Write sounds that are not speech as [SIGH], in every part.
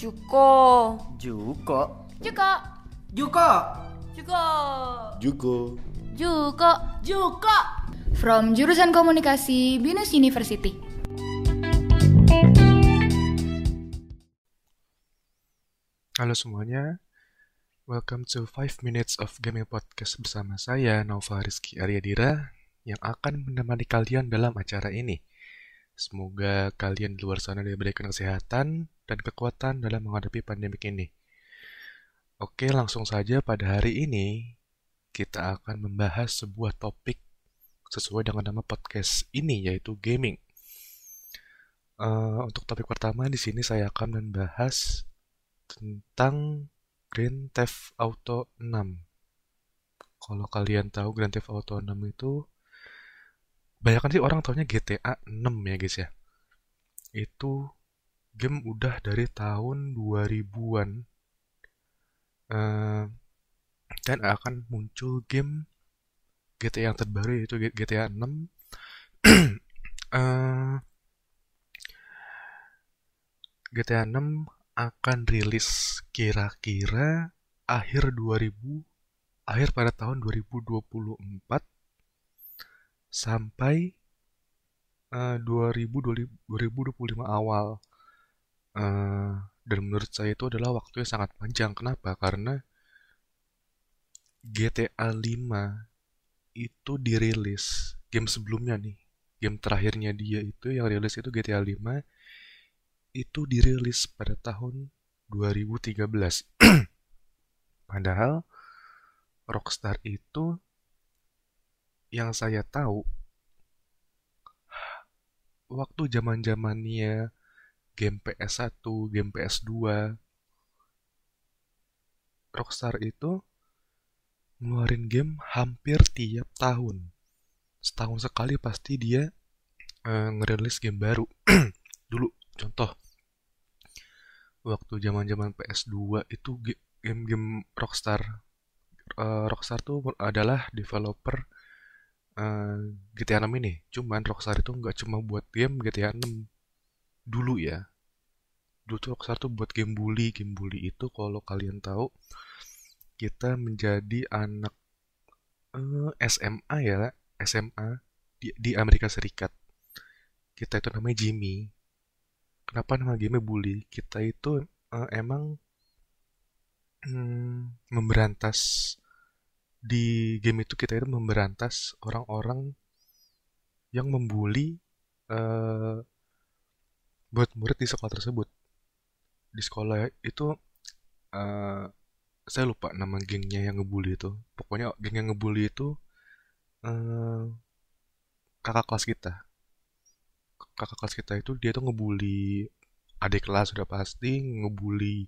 Juko. Juko. Juko. Juko. Juko. Juko. Juko. Juko. From jurusan komunikasi Binus University. Halo semuanya, welcome to 5 Minutes of Gaming Podcast bersama saya Nova Rizky Aryadira yang akan menemani kalian dalam acara ini. Semoga kalian di luar sana diberikan kesehatan dan kekuatan dalam menghadapi pandemik ini. Oke, langsung saja pada hari ini kita akan membahas sebuah topik sesuai dengan nama podcast ini yaitu gaming. Uh, untuk topik pertama di sini saya akan membahas tentang Grand Theft Auto 6. Kalau kalian tahu Grand Theft Auto 6 itu banyak sih orang taunya GTA 6 ya guys ya. Itu game udah dari tahun 2000-an. Uh, dan akan muncul game GTA yang terbaru yaitu GTA 6. uh, GTA 6 akan rilis kira-kira akhir 2000 akhir pada tahun 2024 sampai uh, 2020, 2025 awal. Uh, dan menurut saya itu adalah waktu yang sangat panjang. Kenapa? Karena GTA 5 itu dirilis game sebelumnya nih. Game terakhirnya dia itu yang rilis itu GTA 5 itu dirilis pada tahun 2013. [CLEARS THROAT] Padahal Rockstar itu yang saya tahu waktu zaman-zamannya game PS1, game PS2 Rockstar itu ngeluarin game hampir tiap tahun. Setahun sekali pasti dia uh, ngerilis game baru. [CLEARS THROAT] Dulu contoh waktu zaman-zaman PS2 itu game-game Rockstar uh, Rockstar tuh adalah developer uh, GTA 6 ini. Cuman Rockstar itu nggak cuma buat game GTA 6 dulu ya. Dulu tuh Rockstar tuh buat game bully. Game bully itu kalau kalian tahu kita menjadi anak uh, SMA ya, SMA di, di Amerika Serikat. Kita itu namanya Jimmy kenapa nama game bully kita itu uh, emang hmm, memberantas di game itu kita itu memberantas orang-orang yang membuli uh, buat murid di sekolah tersebut. Di sekolah itu uh, saya lupa nama gengnya yang ngebully itu. Pokoknya geng yang ngebully itu uh, kakak kelas kita. Kakak kelas kita itu dia tuh ngebully adik kelas sudah pasti ngebully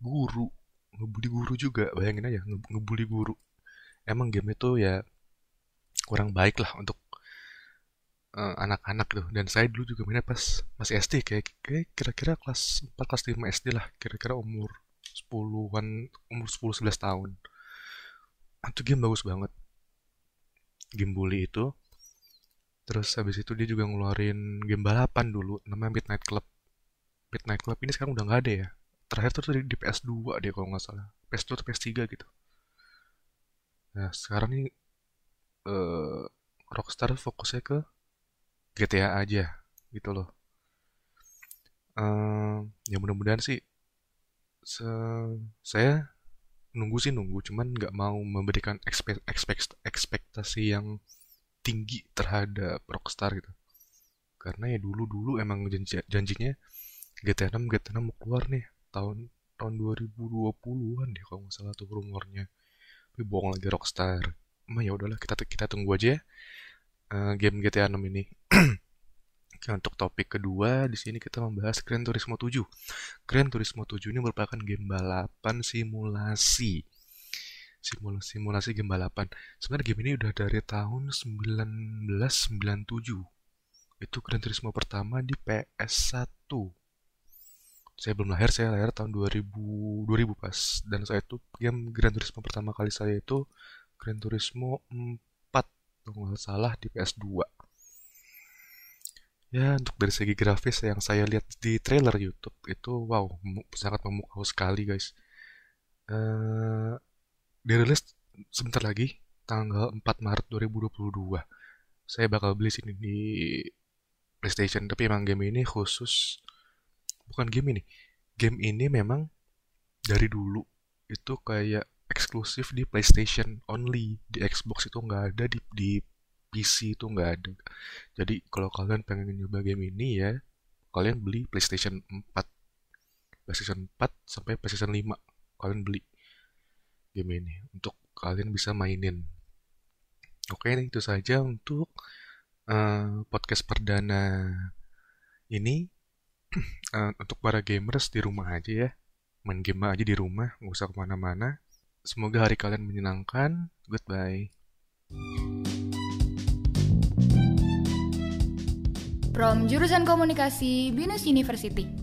guru. Ngebully guru juga bayangin aja nge ngebully guru emang game itu ya kurang baik lah untuk anak-anak uh, tuh dan saya dulu juga mainnya pas masih SD kayak kira-kira kelas 4 kelas 5 SD lah kira-kira umur 10-an umur 10 11 tahun itu game bagus banget game bully itu Terus habis itu dia juga ngeluarin game balapan dulu, namanya Midnight Club. Midnight Club ini sekarang udah nggak ada ya. Terakhir tuh di, di PS2 dia kalau nggak salah. PS2 atau PS3 gitu. Nah sekarang ini uh, Rockstar fokusnya ke GTA aja gitu loh. Uh, ya mudah-mudahan sih se saya nunggu sih nunggu cuman nggak mau memberikan ekspek ekspek ekspektasi yang tinggi terhadap Rockstar gitu karena ya dulu-dulu emang janji janjinya GTA 6 GTA 6 mau keluar nih tahun tahun 2020-an deh kalau nggak salah tuh rumornya tapi bohong lagi Rockstar emang ya udahlah kita kita tunggu aja ya uh, game GTA 6 ini [CLEARS THROAT] untuk topik kedua di sini kita membahas Gran Turismo 7 Gran Turismo 7 ini merupakan game balapan simulasi simulasi simulasi game balapan. Sebenarnya game ini udah dari tahun 1997. Itu Gran Turismo pertama di PS1. Saya belum lahir, saya lahir tahun 2000 2000 pas. Dan saya itu game Gran Turismo pertama kali saya itu Gran Turismo 4 kalau salah di PS2. Ya, untuk dari segi grafis yang saya lihat di trailer YouTube itu wow, sangat memukau sekali guys. Uh, dirilis sebentar lagi tanggal 4 Maret 2022. Saya bakal beli sini di PlayStation, tapi emang game ini khusus bukan game ini. Game ini memang dari dulu itu kayak eksklusif di PlayStation only, di Xbox itu nggak ada, di, di PC itu nggak ada. Jadi kalau kalian pengen nyoba game ini ya, kalian beli PlayStation 4. PlayStation 4 sampai PlayStation 5 kalian beli game ini untuk kalian bisa mainin. Oke, itu saja untuk uh, podcast perdana ini. Uh, untuk para gamers di rumah aja ya. Main game aja di rumah, nggak usah ke mana-mana. Semoga hari kalian menyenangkan. Goodbye. From jurusan komunikasi Binus University.